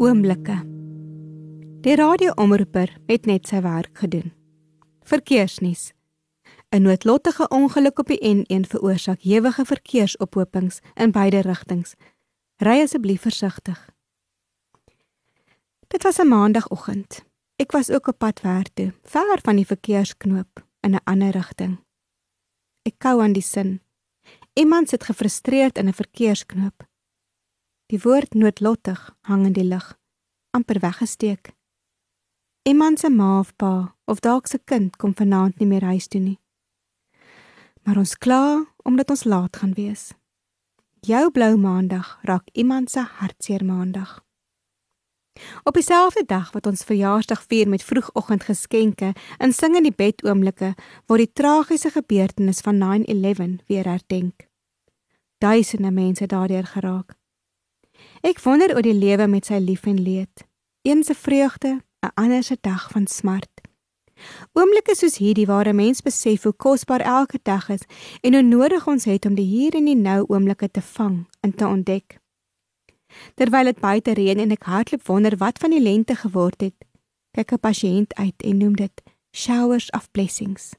Oomblikke. Die radioomroeper het net sy werk gedoen. Verkeersnuus. 'n Noodlottige ongeluk op die N1 veroorsaak ewige verkeersophopings in beide rigtings. Ry asseblief versigtig. Dit was 'n maandagooggend. Ek was ook op pad werk toe, ver van die verkeersknoop in 'n ander rigting. Ek kou aan die sin. Iemand sit gefrustreerd in 'n verkeersknoop. Die woord noodlottig hang in die lug, amper weggesteek. Iemand se ma of pa of dalk se kind kom vanaand nie meer huis toe nie. Maar ons kla omdat ons laat gaan wees. Jou blou maandag raak iemand se hartseer maandag. Op dieselfde dag wat ons verjaarsdag vier met vroegoggendgeskenke en sing in die bed oomblikke word die tragiese gebeurtenis van 9/11 weer herdenk. Duisende mense daardeur geraak. Ek wonder oor die lewe met sy lief en leed. Een se vreugde, 'n ander se dag van smart. Oomblikke soos hierdie waar 'n mens besef hoe kosbaar elke dag is en hoe nodig ons het om die hier en die nou oomblikke te vang en te ontdek. Terwyl dit buite reën en ek hardloop wonder wat van die lente geword het, kyk 'n pasiënt uit en noem dit showers of blessings.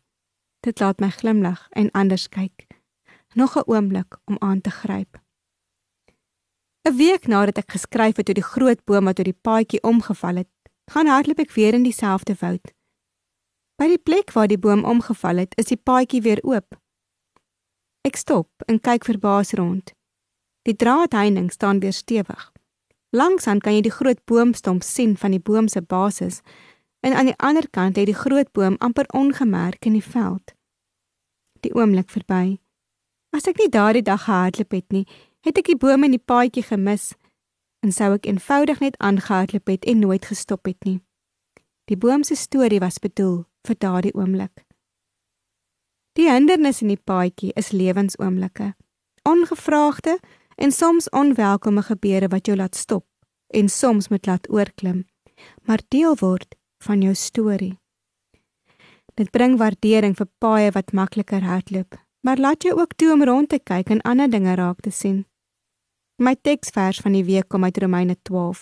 Dit laat my glimlag en anders kyk. Nog 'n oomblik om aan te gryp. 'n Week nadat ek geskryf het oor die groot boom wat oor die paadjie omgeval het, gaan hardloop ek weer in dieselfde woud. By die plek waar die boom omgeval het, is die paadjie weer oop. Ek stop en kyk verbaas rond. Die draadheining staan weer stewig. Langsaan kan jy die groot boomstomp sien van die boom se basis en aan die ander kant het die groot boom amper ongemerk in die veld. Die oomblik verby. As ek nie daardie dag gehardloop het nie, het ek die bome in die paadjie gemis en sou ek eenvoudig net aangehardloop het en nooit gestop het nie. Die boom se storie was bedoel vir daardie oomblik. Die hindernis in die paadjie is lewensoomblikke. Ongevraagde en soms onwelkome gebeure wat jou laat stop en soms moet laat oorklim, maar deel word van jou storie. Dit bring waardering vir paaie wat makliker hardloop, maar laat jou ook toe om rond te kyk en ander dinge raak te sien. My teksvers van die week kom uit Romeine 12.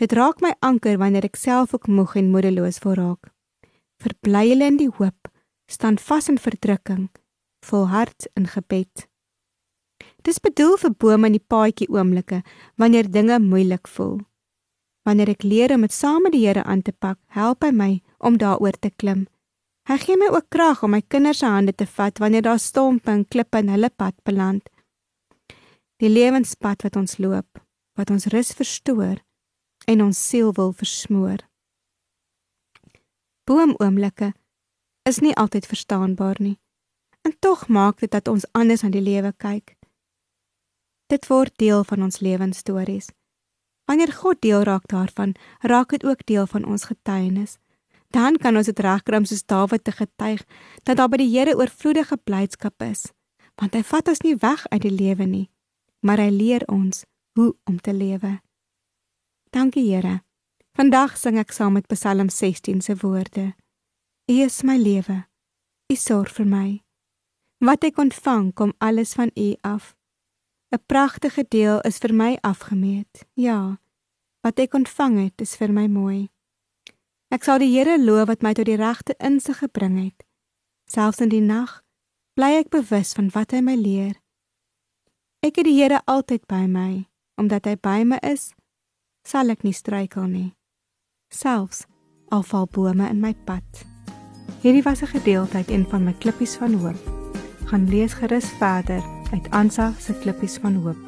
Dit raak my anker wanneer ek self ook moeg en moedeloos voel raak. Verbly hulle in die hoop, staan vas in verdrukking, volhard in gebed. Dis bedoel vir bome in die paadjie oomblikke wanneer dinge moeilik voel. Wanneer ek leer om dit saam met die Here aan te pak, help hy my om daaroor te klim. Hy gee my ook krag om my kinders se hande te vat wanneer daar stompe en klippe in hulle pad beland die lewenspad wat ons loop, wat ons rus verstoor en ons siel wil versmoor. Boomoomblikke is nie altyd verstaanbaar nie. En tog maak dit dat ons anders aan die lewe kyk. Dit word deel van ons lewensstories. Wanneer God deel raak daarvan, raak dit ook deel van ons getuienis. Dan kan ons dit regkram soos Dawid te getuig dat daar by die Here oorvloedige blydskap is, want hy vat ons nie weg uit die lewe nie, maar hy leer ons hoe om te lewe. Dankie Here. Vandag sing ek saam met Psalm 16 se woorde. U is my lewe. U sorg vir my. Wat ek ontvang kom alles van U af. 'n Pragtige deel is vir my afgemeet. Ja. Wat ek ontvang het is vir my mooi. Ek sal die Here loof wat my tot die regte insig gebring het. Selfs in die nag bly ek bewus van wat hy my leer. Ek het die Here altyd by my, omdat hy by my is, sal ek nie struikel nie. Selfs al val bome in my pad. Hierdie was 'n gedeelte uit een van my klippies van hoop. Gaan lees gerus verder uit Ansa se klippies van hoop.